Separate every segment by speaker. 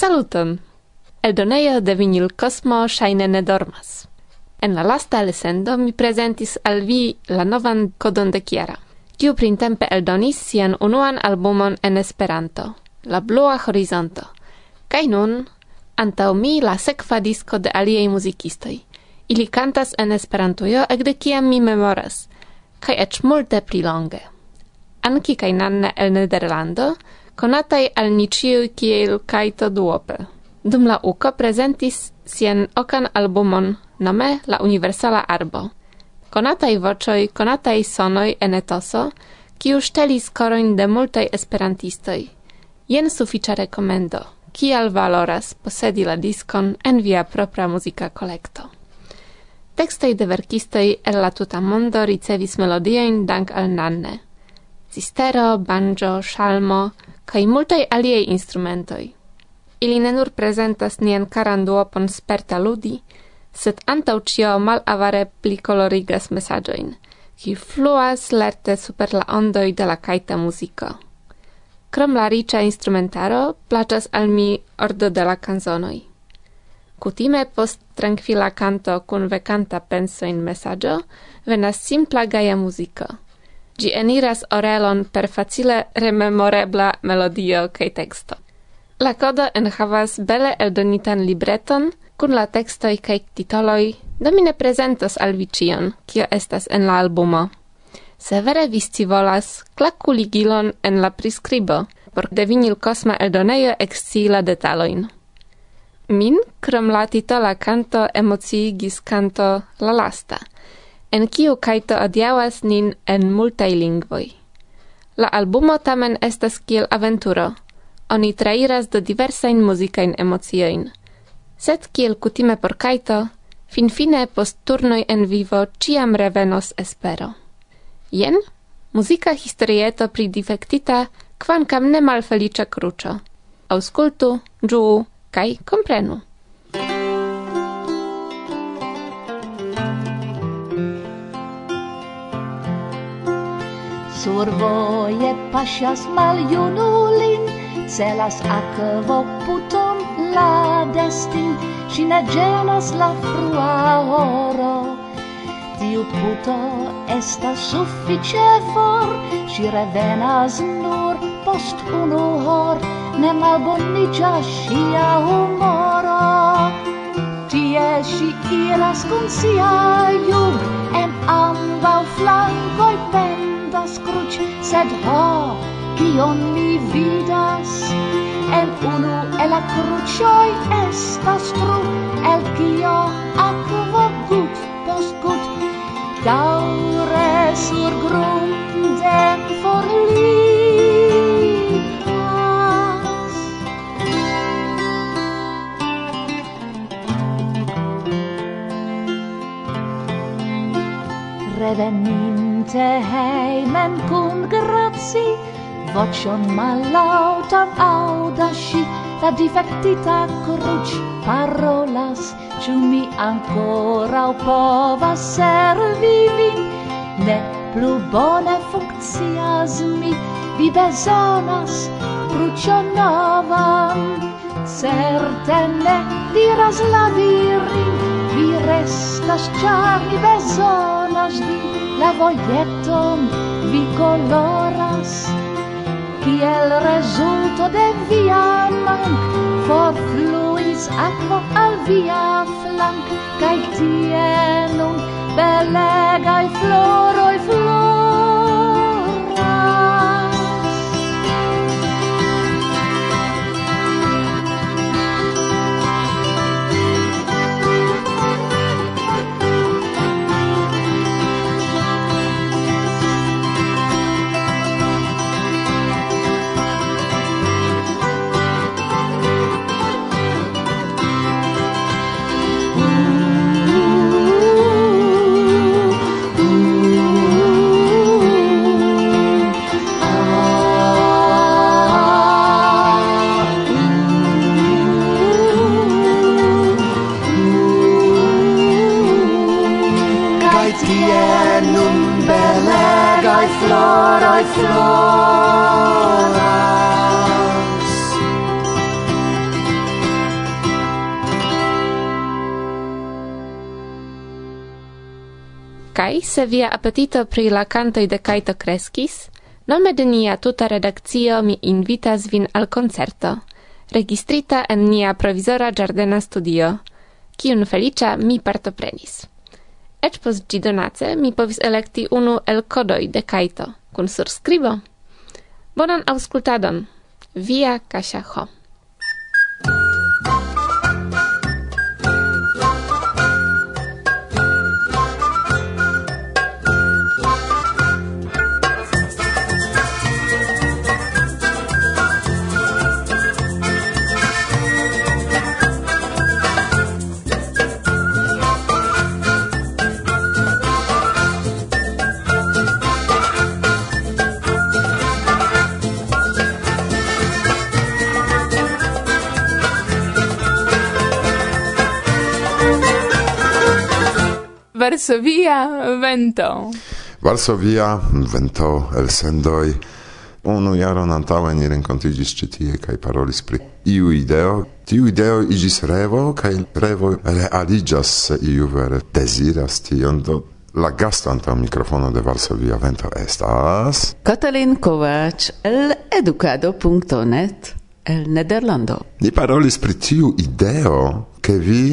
Speaker 1: Saluton! Eldonejo de vinil Cosmo shaine ne dormas. En la lasta elsendo mi presentis al vi la novan kodon de Kiara, kiu printempe eldonis sian unuan albumon en Esperanto, La Blua Horizonto. Kaj nun, antaŭ mi la sekva disko de aliaj muzikistoj. Ili kantas en Esperantujo ekde kiam mi memoras, kaj eĉ multe pli longe. Anki kaj Nanne el Nederlando – konataj al ni ciui kiel kaito duope. Dum la uko presentis sien okan albumon nome La Universala Arbo. Konataj voĉoj, konataj sonoj en etoso, kiu ŝtelis korojn de multaj esperantistoj. Jen sufiĉa rekomendo. Kial valoras posedi la diskon en via propra muzika kolekto. Tekstoj de verkistoj el la tuta mondo ricevis melodiojn dank al nanne. Cistero, banjo, shalmo, kai multaj aliei instrumentoj. Ili ne nur prezentas nian karan duopon sperta ludi, sed antaŭ ĉio malavare pli kolorigas mesaĝojn, ki fluas lerte super la ondoj de la kajta muziko. Krom la riĉa instrumentaro plaĉas al mi ordo de la kanzonoj. Kutime post tranquila canto kun vecanta penso in messaggio venas simpla gaia muziko. Gi eniras orelon per facile rememorebla melodio kaj texto. La kodo enhavas bele eldonitan libreton kun la tekstoj kaj titoloj, do mi ne prezentos al vi ĉion, kio estas en la albumo. Se vere vi scivolas, klaku ligilon en la priskribo, por de vinil kosma eldonejo ekscii la detalojn. Min, krom la titola kanto, emociigis kanto la lasta – en kiu Kaito adiaŭas nin en multaj lingvoj. La albumo tamen estas kiel aventuro. Oni trairas do diversajn muzikajn emociojn. Sed kiel kutime por Kaito, finfine post turnoj en vivo ĉiam revenos espero. Jen muzika historieto pridifektita kvankam ne malfeliĉa kruĉo. Aŭskultu, ĝuu kaj komprenu.
Speaker 2: Survoje mal maljunulin, celas akvo puton la destin, si ne genas la frua oro. Tiu puto esta suffice for, si revenas nur post unu hor, ne malboniĝas sia humoro. Tie si iras con sia jug, en ambau flancoi pen estas cruc, sed ho, kion mi vidas, en unu el la crucioi estas tru, el kio aquo gut post gut, daure sur grunden forliras. Revenim te heimen cum grazi vocion malautam audas la difectita cruc parolas ciu mi ancora povas servi vin ne plu bone funccias mi vi bezonas crucion novam certe ne diras la virin vi restas ĉar mi besonas vin la vojeton vi coloras kiel rezulto de via man forfluis aquo al via flank kaj tie nun belegaj floroj fluas Tie nun belegai florai floras
Speaker 1: Kai se via appetito pri la cantoi de Kaito crescis, nome de nia tuta redakcio mi invitas vin al concerto, registrita en nia provizora giardena studio, kiun felicia mi partoprenis. Ec pos gi donace mi povis electi unu el codoi de Kaito, kun surscribo. Bonan auscultadon. Via Kasia Ho.
Speaker 3: Varsovia vento.
Speaker 4: Varsovia vento el sendoi. unu jaron antaŭe ni renkontiĝis ĉi tie kaj parolis pri iu ideo. Tiu ideo iĝis revo kaj revo realiĝas se iu vere deziras tion do La gasto antaŭ mikrofono de Varsovia Vento estas
Speaker 5: Katalin Kovac el edukado.net el Nederlando.
Speaker 4: Ni parolis pri tiu ideo, ke vi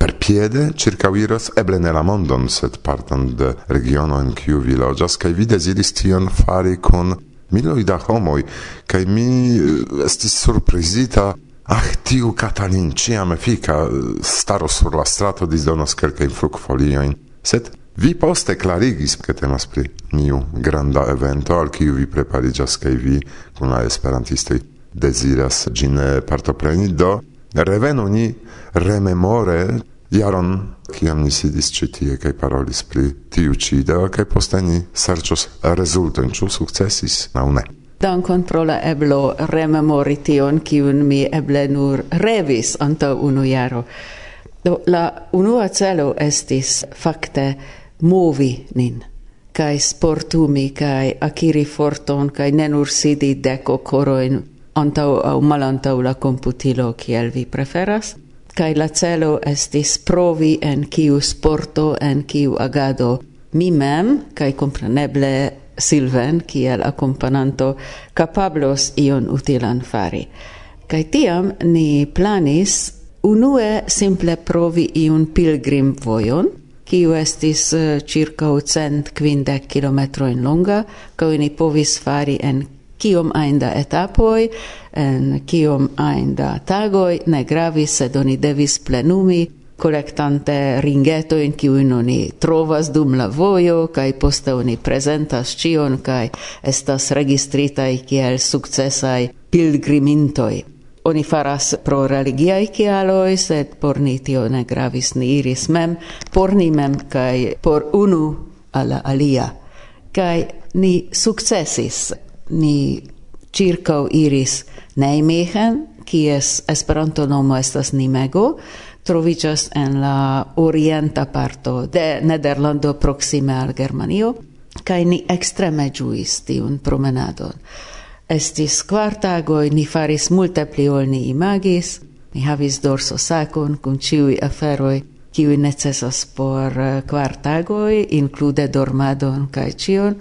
Speaker 4: per piede circauiros eble ne la mondon, sed partan de regiono en kiu vi loĝas, kaj vi deziris tion fari kun miloj da homoj, kaj mi eh, estis surprizita Ah, tiu Katalin ciam efika staro sur la strato disdonos kelkajn frukfoliojn, sed vi poste klarigis, ke temas pri niu granda evento, al kiu vi prepariĝas kaj vi kun la esperantistoj deziras ĝin eh, partopreni, do Revenu ni rememore jaron, kiam ni sidis ci tie kai parolis pri tiu ci ideo kai poste ni sercios rezulto, in ciu successis, aŭ ne.
Speaker 5: Dankon pro la eblo rememori tion, kiun mi eble nur revis anta unu jaro. Do la unua celo estis fakte movi nin kai sportumi kai akiri forton kai nenur sidi deco coroin antau au malantau la computilo kiel vi preferas kai la celo estis provi en kiu sporto en kiu agado. Mi mem kai compreneble Silven kiel accompagnanto capablos ion utilan fari. Kai tiam ni planis unue simple provi iun pilgrim vojon kiu estis uh, circa 150 km in longa, kai ni povis fari en kiom ainda da en kiom ainda da tagoj, ne gravis, sed oni devis plenumi collectante ringeto in kiujn oni trovas dum la vojo, kai poste oni presentas cion kai estas registrita kiel sukcesaj pilgrimintoj. Oni faras pro religiaj kialoj, sed por ni tio ne gravis, ni iris mem, por ni mem kai por unu alla alia. kai ni sukcesis ni circau iris Nijmegen, kies esperanto nomo estas Nimego, troviĝas en la orienta parto de Nederlando proxime al Germanio, kaj ni ekstreme ĝuis tiun promenadon. Estis kvar tagoj, ni faris multe pli ol ni imagis, ni havis dorso sakon kun ĉiuj aferoj, kiuj necesas por eh, kvar tagoj, dormadon kaj ĉion,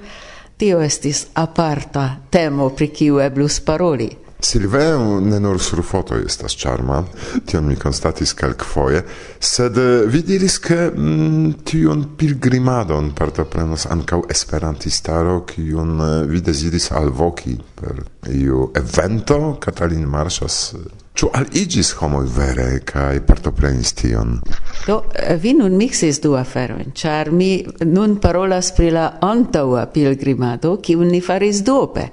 Speaker 5: tio estis aparta temo pri kiu eblus paroli.
Speaker 4: Silveo ne nur sur foto estas charma, tion mi constatis calcfoje, sed eh, vi diris ke mm, tion pilgrimadon partoprenos ankaŭ esperantistaro, kiun eh, vi deziris alvoki per iu evento, Katalin Marshas eh, Ĉu aligis homoj vere kaj partoprenis tion?
Speaker 5: Do, eh, vi nun miksis du aferojn, ĉar mi nun parolas pri la antaŭa pilgrimado, kiun ni faris duope.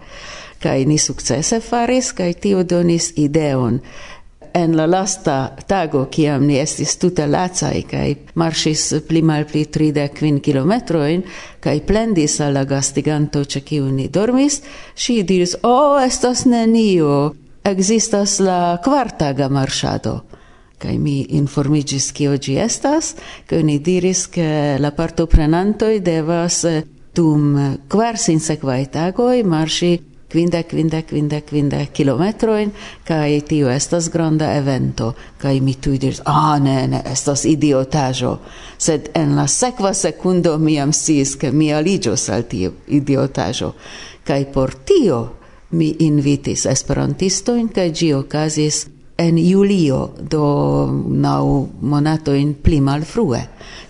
Speaker 5: Kaj ni sukcese faris, kaj tio donis ideon en la lasta tago, kiam ni estis tute lacaj kaj marŝis pli malpli tridek kvin kilometrojn kaj plendis al la gastiganto, ĉe kiu ni dormis, ŝi diris: "O, oh, estas nenio!" existas la quartaga marŝado. Kai mi informigis kio oggi estas, kaj ni diris, ke la partoprenantoj devas eh, dum kvar sequai tagoi marŝi quinda, quinda, quinda, quinda kilometroin, kai tio estas granda evento, kai mi tui diris, ah, ne, ne, estas idiotajo, sed en la sekva secundo mi am sis, che mi aligios al tio idiotajo, kai por tio mi invitis esperantistojn kaj gi okazis en julio do nau monato in pli malfrue.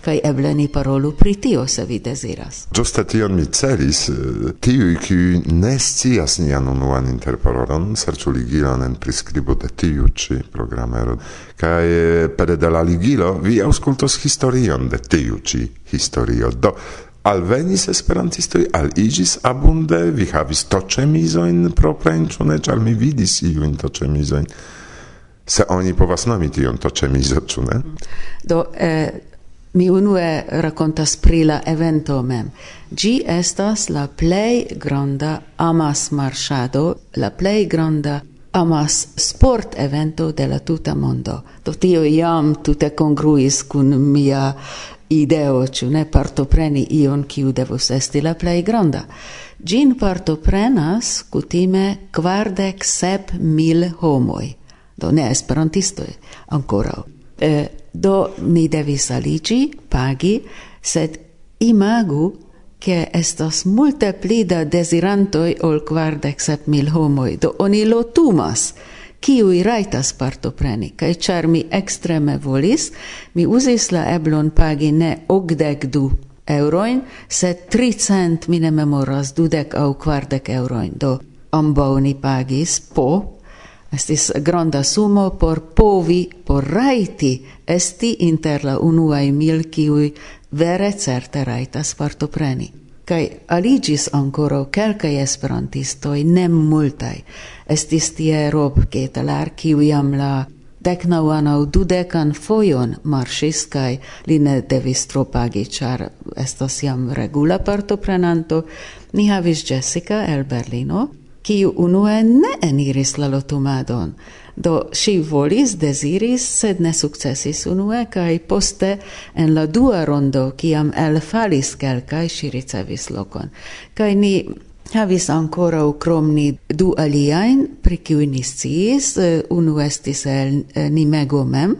Speaker 5: Kaj eble ni parolu pri tio se vi deziras.
Speaker 4: Ĝuste tion mi celis eh, tiu ki ne scias nian unuan interparolon serĉu ligilon en priskribo de tiu ĉi programero. Kaj eh, pere de la ligilo vi aŭskultos historion de tiu ĉi historio. Do al venis esperantistoj al igis abunde. Vi havis toczemizojn proprajn ĉu ne? Ĉar mi vidis iujn toczemizojn se oni povas nomi tion toczemizo ĉu ne?
Speaker 5: Do eh, mi unue rakontas pri la evento mem. Ĝi estas la plej granda amas marŝado la plej granda amas sport evento de la tuta mondo. Do tio iam tute congruis kun mia ideo, ciu ne partopreni ion kiu devus esti la plej granda. Gin partoprenas kutime kvardek sep mil homoj, do ne esperantistoi ancora. E, do ni devis aligi, pagi, sed imagu che estas multe pli da desirantoi ol quardec sep mil homoi, do oni lotumas – kiui rajtas partopreni, kaj char mi extreme volis, mi uzis la eblon pagi ne okdek du eurojn, sed tricent mi ne memoras dudek au kvardek euroin, do ambau ni pagis po Estis granda sumo por povi, por raiti, esti inter la unuae mil, kiui vere certe rajtas partopreni. Kai aligis ancora quelcae esperantistoi, nem multai estis tie Rob Getalar, kiu jam la decnauan au dudecan fojon marsis, kaj li ne devis tropagi, char estas jam regula partoprenanto. Ni havis Jessica el Berlino, kiu unue ne eniris la lotumadon. Do si volis, deziris, sed ne sukcesis unue kaj poste en la dua rondo, kiam el falis kelkaj, si ricevis lokon. Kaj ni havis ancora cromni du aliain pri kiu nisciis, unu estis el eh, Nimego mem,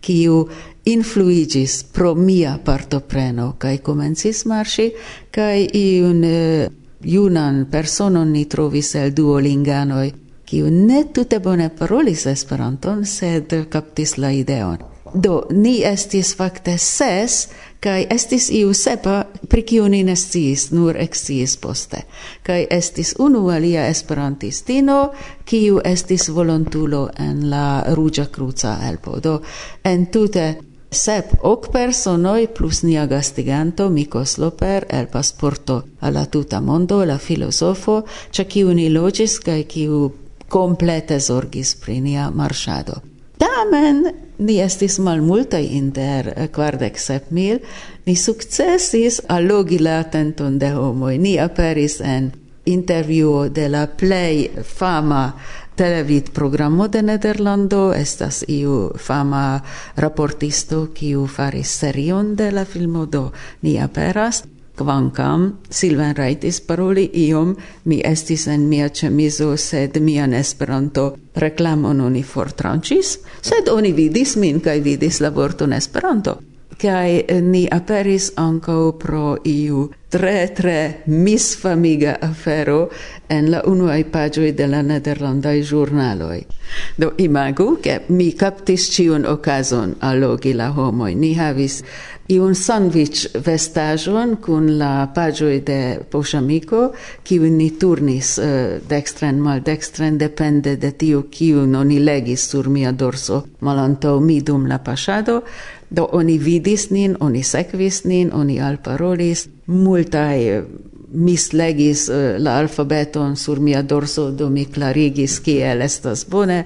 Speaker 5: kiu influigis pro mia partopreno, kai comencis marsi, kai iun eh, junan personon ni trovis el duolinganoi, kiu ne tute bone parolis Esperanton, sed captis la ideon. Do, ni estis facte ses, kai estis iu sepa pri kiu ni ne sciis, nur eksciis poste. Kai estis unu alia esperantistino, kiu estis volontulo en la Ruĝa Kruca helpo. Do entute Sep ok personoi plus nia gastiganto Mikos Loper el pasporto alla tuta mondo la filosofo ce kiu ni logis kai kiu complete zorgis pri nia marŝado. Tamen ni estis malmultaj inter kvardek sep mil, ni sukcesis allogi la atenton de homoj. Ni aperis en intervjuo de la plej fama televid programo de Nederlando. Estas iu fama raportisto kiu faris serion de la filmo do ni aperas. Quancam Silvan Raitis paroli iom, mi estis en mia chemizo sed mian Esperanto reklamon oni fortrancis, sed oni vidis min kaj vidis la vorton Esperanto. Kaj ni aperis anco pro iu tre tre misfamiga afero en la unuaj paĝoj de la Nederlandai ĵurnaloj. Do imagu, ke mi kaptis un okazon allogi la homoi. Ni havis iun sandwich vestaĵon kun la paĝoj de Poŝamiko, ki ni turnis uh, dextren mal dextren depende de tio kiun oni legis sur mia dorso malanto mi dum la pasado Do oni vidis nin, oni sekvis nin, oni alparolis, multae mislegis eh, la alfabeton sur mia dorso, do mi clarigis kiel estas bone,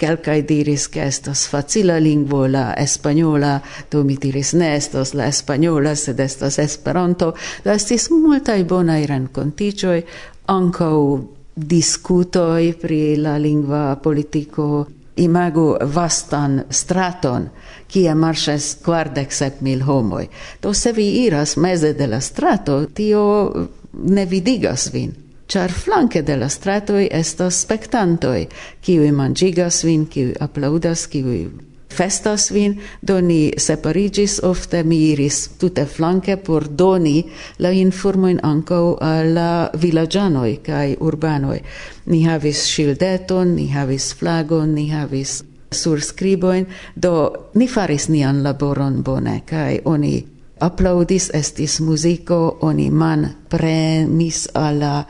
Speaker 5: kelkai diris ke estas facila lingvo la espanola, do mi diris ne estas la espanola, sed estas esperanto, do estis multae bonae renkontiĝoj, ankaŭ discutoi pri la lingva politico, imagu vastan straton kia marches kvardek sep mil homoi. Do se vi iras meze de la strato, tio ne vidigas vin. Char flanke de la stratoi estas spectantoi, kiui mangigas vin, kiui aplaudas, kiui festas vin, do ni separigis ofte, mi iris tute flanke por doni la informoin ankaŭ la vilaĝanoj kaj urbanoj. Ni havis shildeton, ni havis flagon, ni havis surscriboin, do ni faris nian laboron bone, kai oni applaudis, estis musico, oni man premis alla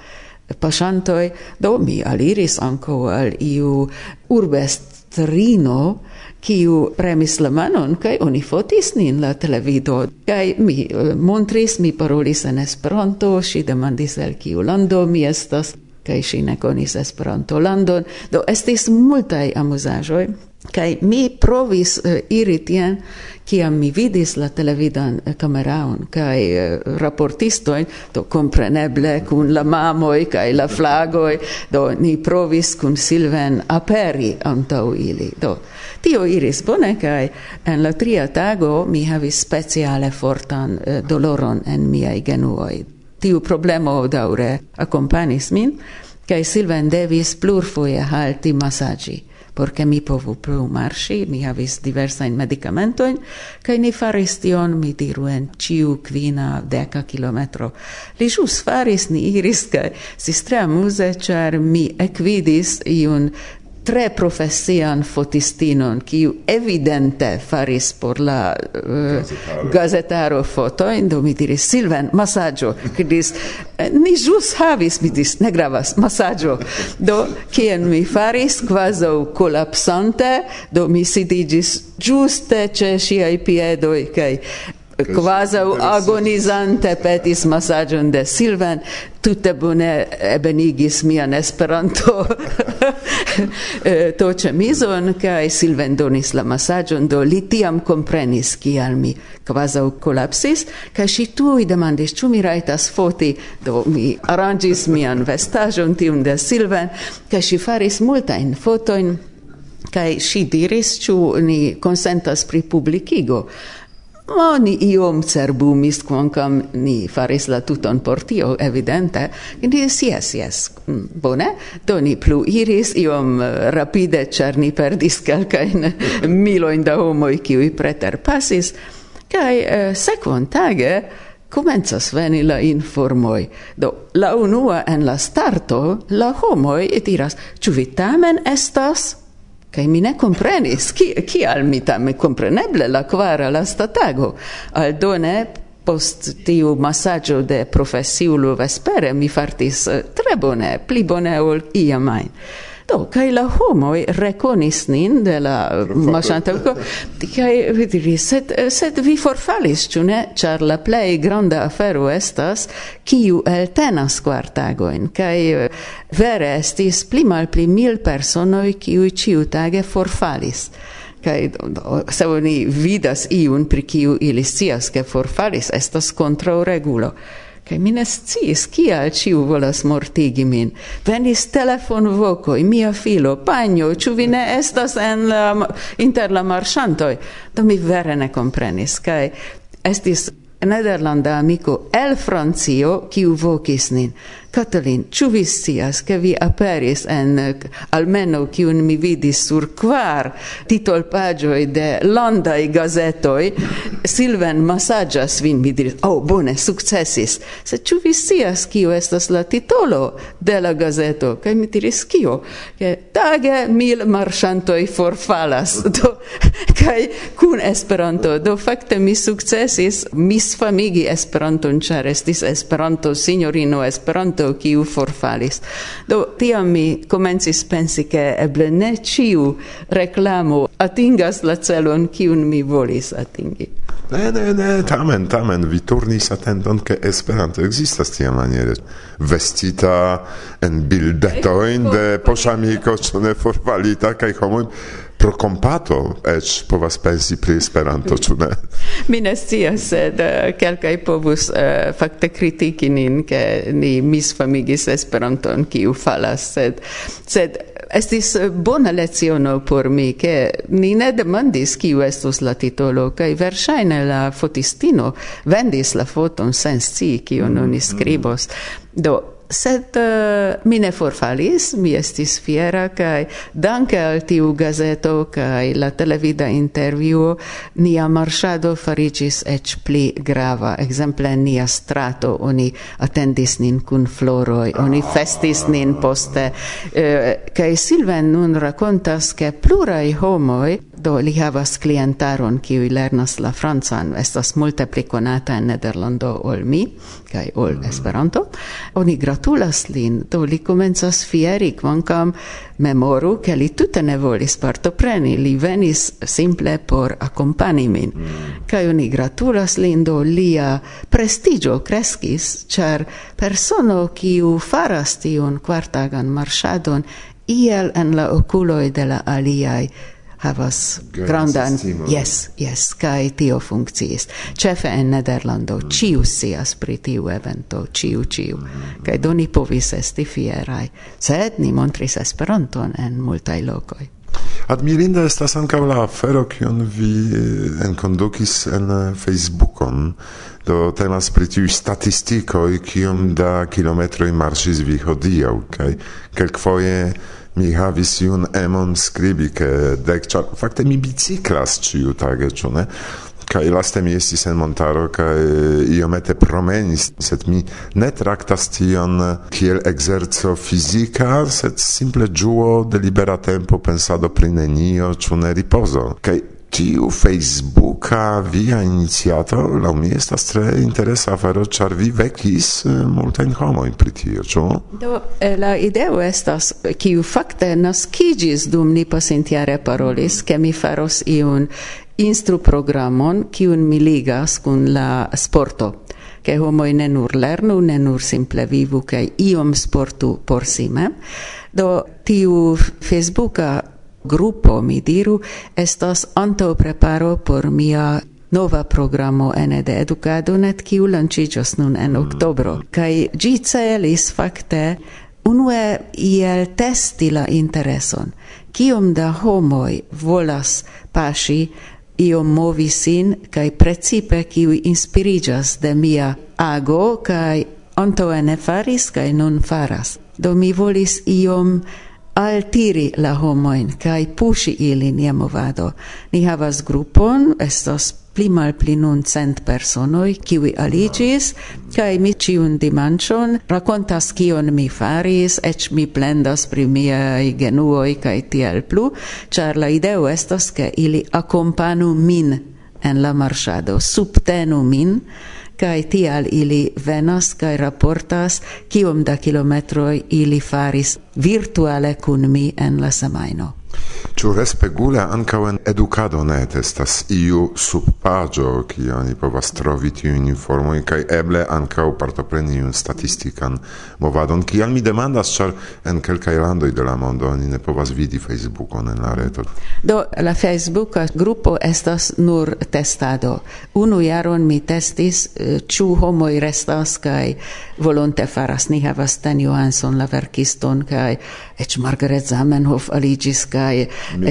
Speaker 5: pasantoi, do mi aliris anco al iu urbestrino, kiu premis la manon, kai oni fotis nin la televido. Kai mi eh, montris, mi parolis en Esperanto, si demandis el kiu lando mi estas, kai si ne konis Esperanto landon, do estis multai amuzajoi, kai mi provis eh, iri tien, kiam mi vidis la televidan eh, kameraon, kai eh, uh, raportisto do compreneble kun la mamo kai la flagoi do ni provis kun Silven aperi antau ili. Do tio iris bone, kai en la tria tago mi havis speciale fortan doloron en mia genuoi Tiu problemo daure accompanis min, kai Silven devis plurfoje halti masaggi por che mi povu plu marshi, mi havis diversajn medikamentojn kai ni faris tion, mi diru en ciu kvina deka kilometro. Li jus faris, ni iris kai si tre amuze, char mi equidis iun tre profesian fotistinon, kiu evidente faris por la uh, gazetaro. foto in do mi diris, Silven, masaggio, che dis, eh, ni jus havis, mi dis, ne gravas, masaggio. Do, kien mi faris, quaso collapsante, do mi sidigis giuste ce i piedoi, kai quasi agonizante petis massagion de Silvan, tutte bone ebenigis mian esperanto eh, to mison cae Silvan donis la massagion do li tiam comprenis kial mi quasi collapsis, cae si tui demandis, ciu mi raitas foti, do mi arrangis mian vestagion tium de Silvan, cae si faris multain fotoin, kai si diris ciu ni consentas pri publicigo Ma ni iom cerbumis, quancam ni faris la tuton por tio, evidente, ni yes, yes, yes, mm, bone, do ni plu iris iom eh, rapide, char ni perdis calcain miloin da homoi kiui preter passis. Cai, eh, sequon tage comenzas veni la informoi. Do, la unua en la starto, la homoi etiras, ciu vi tamen estas? Kaj mi ne comprenis, ki, kial mi tam compreneble la quara lasta tago, aldone post tiu massaggio de professiulo vespere mi fartis eh, tre bone, pli bone ol iam ajn. Do, kai la homoi reconis nin de la Masantaŭko, kai vi diris, sed, sed vi forfalis, ĉu ne? Ĉar la plej granda afero estas kiu eltenas kvar tagojn, kaj eh, vere estis pli malpli mil personoj kiuj ĉiutage forfalis kai se oni vidas iun pri kiu ili scias ke forfalis estas kontraŭ regulo Kaj mi ne sciis, kia ciu volas mortigi min. Venis telefonvokoj, mia filo, panjo, ĉu vi ne estas en la, inter la marŝantoj? Do mi vere ne komprenis kaj estis nederlanda amiko el Francio kiu vokis nin. Katalin, ĉu vi scias, ke vi aperis en almeno kiun mi vidis sur kvar titolpaĝoj de landaj gazetoj, Silven masaĝas vin, mi diris, oh, bone, sukcesis. Se ĉu vi scias, kio estas la titolo de la gazeto? Kaj mi diris, kio? Ke tage mil marŝantoj forfalas, do, kaj kun Esperanto. Do, fakte mi sukcesis misfamigi Esperanton, ĉar estis Esperanto, signorino Esperanto, Esperanto kiu forfalis. Do tiam mi komencis pensi ke eble ne ĉiu reklamo atingas la celon kiun mi volis atingi.
Speaker 4: Ne, ne, ne, tamen, tamen, vi turnis atendon, ke Esperanto existas tia maniere, vestita en bildetoin de posamiko, ne forfalita, kaj homoj pro compato ec povas pensi pri Esperanto, ĉu ne?
Speaker 5: Mi ne scias, sed eh, kelkaj povus uh, fakte kritiki nin, ke ni misfamigis Esperanton, kiu falas, sed, sed estis bona leciono por mi, ke ni ne demandis kiu estus la titolo, kaj verŝajne la fotistino vendis la foton sen sci, kiu mm, mm. oni skribos. Mm. Do, sed uh, mi ne forfalis, mi estis fiera, kai danke al tiu gazeto kai la televida interviuo nia marŝado faricis ec pli grava. Ekzemple nia strato oni attendis nin kun floroi, oni festis nin poste. Eh, uh, kai Silven nun rakontas ke plurai homoi do li havas klientaron kiu lernas la francan, estas multe pli konata en Nederlando ol mi kaj ol mm. Esperanto. Oni gratulas lin, do li komencas fieri kvankam memoru ke li tute ne volis partopreni, li venis simple por akompani min. Mm. Kaj oni gratulas lin do lia prestigio kreskis, ĉar persono kiu faras tiun kvartagan marŝadon iel en la oculoi de la aliai havas grandan yes yes kai tio funkciis. Chefe en Nederlando. Mm. ĉiu pri tiu evento. Ciu ciu mm. Mm-hmm. kaj do ni povis esti fierai sed ni montris Esperanton en multaj lokoj.
Speaker 4: Admirinda estas ankaŭ la afero kiun vi eh, enkondukis en eh, Facebookon. Do temas pri tiuj statistikoj kiom da kilometroj marŝis vi hodiaŭ. Kaj kelkfoje mi havis iun emon scribi che dec char fakte mi biciclas ciu tage ĉu ne? Kaj laste mi estis en montaro kaj iomete promenis sed mi ne traktas tion kiel ekzerco fizika sed simple ĝuo de libera tempo pensado pri nenio ĉu ne ripozo? Kaj tiu Facebooka via iniziato la mi estas tre interesa afero ĉar vi vekis eh, multajn homojn pri tio, ĉu?
Speaker 5: Do eh, la ideo estas eh, kiu fakte naskiĝis dum ni pasintjare parolis ke mi faros iun instru programon kiun mi ligas kun la sporto che homo ne nur lernu, ne nur simple vivu, che iom sportu por si mem. Do tiu Facebooka grupo, mi diru, estas anto preparo por mia nova programo ene de educado net kiu lanciĝos nun en oktobro. Mm. Kaj ĝi celis fakte unue iel testi la intereson. Kiom da homoj volas paŝi iom movi sin kaj precipe kiu inspiriĝas de mia ago kaj antaŭe ne faris kaj nun faras. Do mi volis iom altiri la homoin kai pushi ili nia movado. Ni havas grupon, estos pli mal pli nun cent personoi, kiwi aligis, kai mi ciun dimanchon racontas kion mi faris, ec mi plendas pri miei genuoi kai tiel plu, char la ideo estos ke ili accompanu min en la marchado, subtenu min, kai tial ili venas kai raportas kiom da kilometroj ili faris virtuale kun mi en la semaino.
Speaker 4: Ĉu respegula ankaŭ en educado net estas iu subpaĝo, ki oni povas trovi tiujn informoi kai eble ankaŭ partopreni un statistikan movadon, ki mi demandas, char en kelkaj landoj de la mondo oni ne povas vidi Facebookon en la reto.
Speaker 5: Do la Facebook grupo estas nur testado. Unu jaron mi testis eh, ĉu homoj restas kai volonte faras. Ni havas ten Johansson la verkiston kai Ec Margaret Zamenhof aligis cae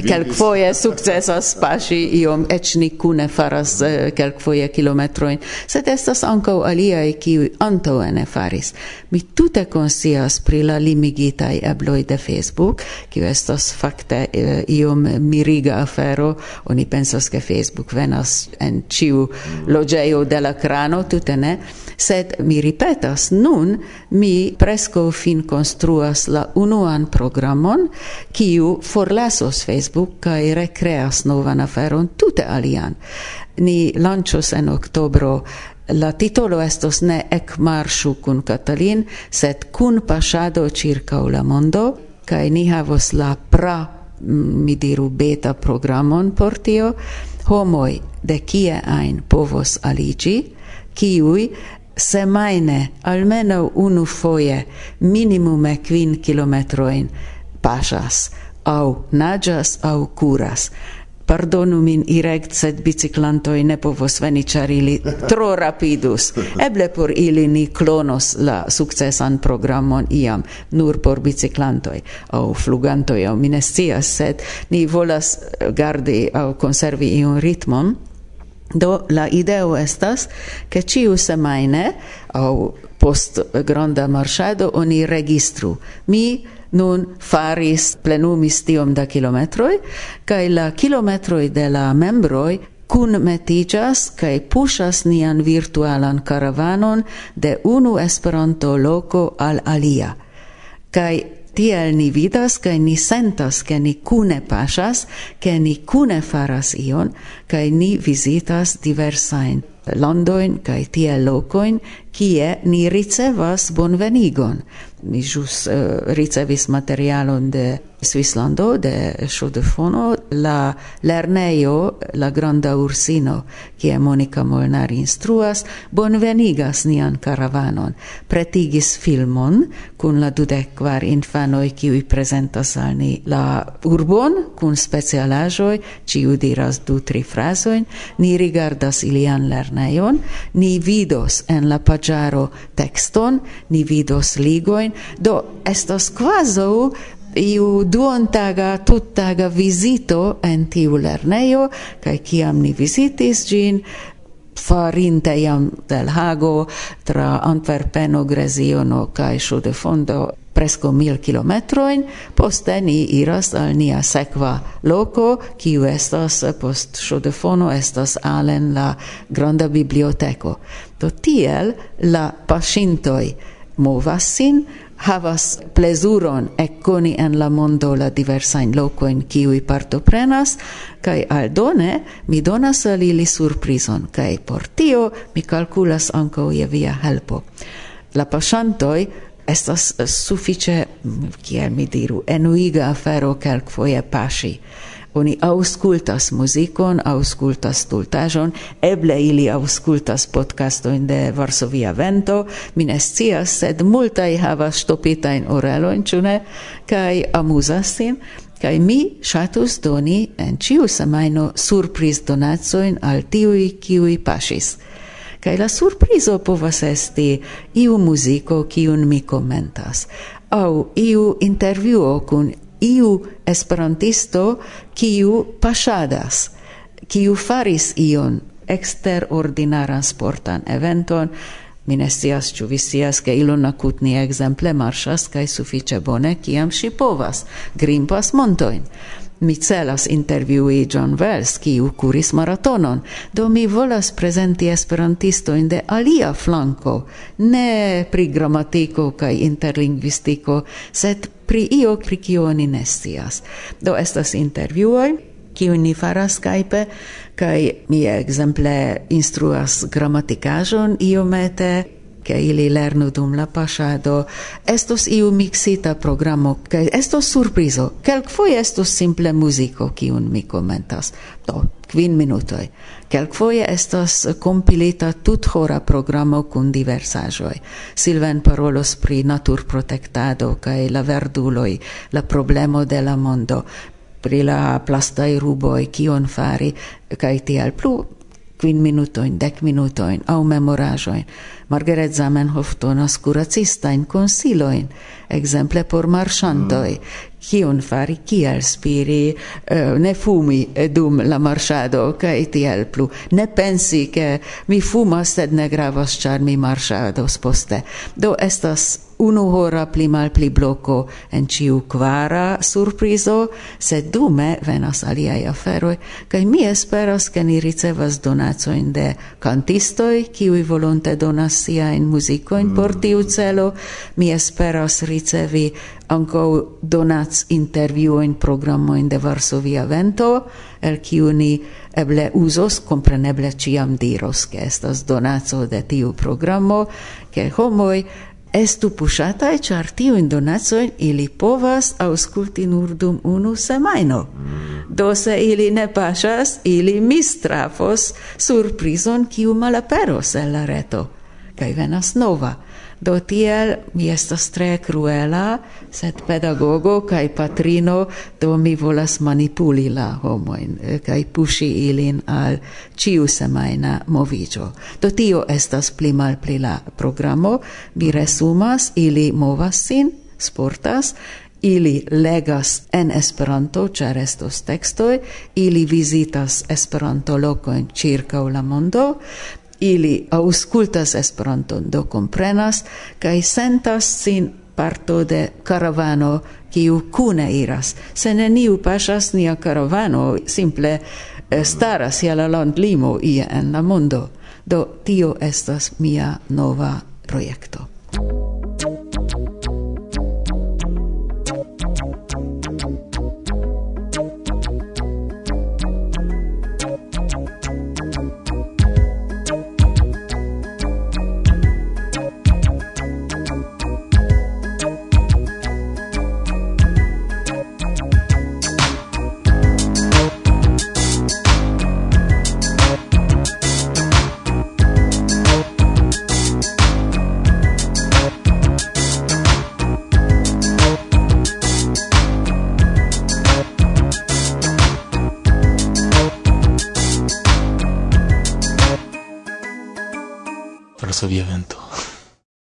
Speaker 5: quelcfoie eh, sukcesas pasci iom, ec ni kune faras eh, quelcfoie kilometroin, sed estas ankaŭ aliaj qui antaŭe ne faris. Mi tute konsias pri la limigitaj ebloj de Facebook, kiu estas fakte eh, iom miriga afero. Oni pensas ke Facebook venas en ĉiu loĝejo de la krano, tute ne, sed mi ripetas nun mi presco fin construas la unuan programon, kiu forlasos Facebook kai recreas novan aferon tute alian ni lancios en oktobro La titolo estos ne ec marshu cun Catalin, sed cun pasado circa la mondo, cae ni havos la pra, mi diru, beta programon por tio, homoi de kie ein povos aligi, kiui semaine almeno unu foie minimume quin kilometroin pasas, au nagas, au curas, pardonu min irect, sed biciclantoi ne povos veni, char ili tro rapidus. Eble por ili ni klonos la successan programon iam, nur por biciclantoi, au flugantoi, au minestias, sed ni volas gardi au conservi iun ritmon, Do la ideo estas che ciu semaine au post granda marchado oni registru. Mi nun faris plenumis tiom da kilometroj kaj la kilometroj de la membroj kun metigas kaj puŝas nian virtualan karavanon de unu Esperanto loko al alia. Kaj tiel ni vidas kaj ni sentas ke ni kune pasas, ke ni kune faras ion kaj ni visitas diversajn landojn kaj tiel lokojn kie ni ricevas bonvenigon mi jus uh, ricevis materialon de Svislando, de Shodefono, la lerneio, La Granda Ursino, kie Monica Molnar instruas, bonvenigas nian karavanon, pretigis filmon kun la dudek kvar infanoj kiuj prezentas al ni la urbon kun specialaĵoj, ciu diras du tri frazojn, ni rigardas ilian lerneion, ni vidos en la paĝaro tekston, ni vidos ligojn, do estos quaso iu duontaga tuttaga visito en tiu lerneio, kaj kiam ni visitis gin, farinte iam del Hago tra Antwerpeno, Greziono kaj Sudefondo presco mil kilometroin, poste ni iras al nia sekva loco, kiu estas post Sudefono, estas alen la granda biblioteco. Do tiel la pasintoi movas sin, havas plezuron ekkoni en la mondo la diversajn lokojn kiuj partoprenas kaj aldone mi donas al ili surprizon kaj por tio mi kalkulas ankaŭ je via helpo. La paŝantoj estas sufiĉe kiel mi diru enuiga afero kelkfoje paŝi Oni auscultas muzikon, auscultas stultajon, eble ili auscultas podcastoin de Varsovia Vento, mi scias, sed multai havas stopitain oreloin, cune, ne? Kaj amuzas sin. Kaj mi shatus doni en ciu semaino surpriz donacojn al tiui kiuj paŝis kaj la surprizo povas esti iu muziko kiun mi komentas au iu intervjuo kun iu esperantisto kiu pasadas, kiu faris ion eksterordinaran sportan eventon Mi ne scias ĉu vi scias ke Ilona Kutni ekzemple marŝas kaj sufiĉe bone kiam ŝi povas, grimpas montojn. Mi celas intervjui John Wells, kiu kuris maratonon, do mi volas prezenti esperantistojn de alia flanko, ne pri gramatiko kaj interlingvistiko, sed pri io pri kio oni ne scias. Do estas intervjuoj kiu ni faras Skype kaj mi ekzemple instruas gramatikaĵon iomete che ili lernu dum la pasado estos iu mixita programo che estos surprizo. Kelk foi estos simple muziko kiun mi komentas. Do kvin minutoj. Kelk foi estos kompilita tuthora programo kun diversaĵoj. Silven parolos pri naturprotektado kaj la verduloj la problemo de la mondo pri la plastai ruboi kion fari kaj tial plu quin minutoin, dec minutoin, au memorajoin. Margaret Zamenhof donas curacistain consiloin, exemple por marchantoi, mm. kion fari, kial spiri, uh, ne fumi eh, dum la marchado, cae tiel plu, ne pensi che mi fumas, sed ne gravas, char mi marchados poste. Do estas unu hora pli mal pli bloko en ciu quara surprizo, sed dume venas aliai aferoi, cae mi esperas che ni ricevas donacoin de cantistoi, ciui volonte donas sia musicoin mm. in portiu celo, mi esperas ricevi anco donats programma in de Varsovia Vento, el kiu ni eble usos, compreneble ciam diros, che estas donazo de tiu programma, che homoi estu puŝataj, ĉar tiujn donatsoin ili povas ausculti nur dum unu semajno. Do se ili ne pasas, ili mistrafos surprizon kiu malaperos el la reto. Kai venas nova. Do tiel mi estas tre cruela, sed pedagogo kaj patrino, do mi volas manipuli la homoin eh, kaj puŝi ilin al ĉiu semajna moviĝo. Do tio estas pli malpli la programo, mi resumas, ili movas sin, sportas, ili legas en Esperanto, ĉar estos tekstoj, ili vizitas Esperanto-lokojn ĉirkaŭ la mondo, ili auscultas Esperanton, do comprenas, kaj sentas sin parto de caravano kiu kune iras. Se neniu pasas nia caravano, simple staras je la landlimo ie en la mondo. Do tio estas mia nova projekto.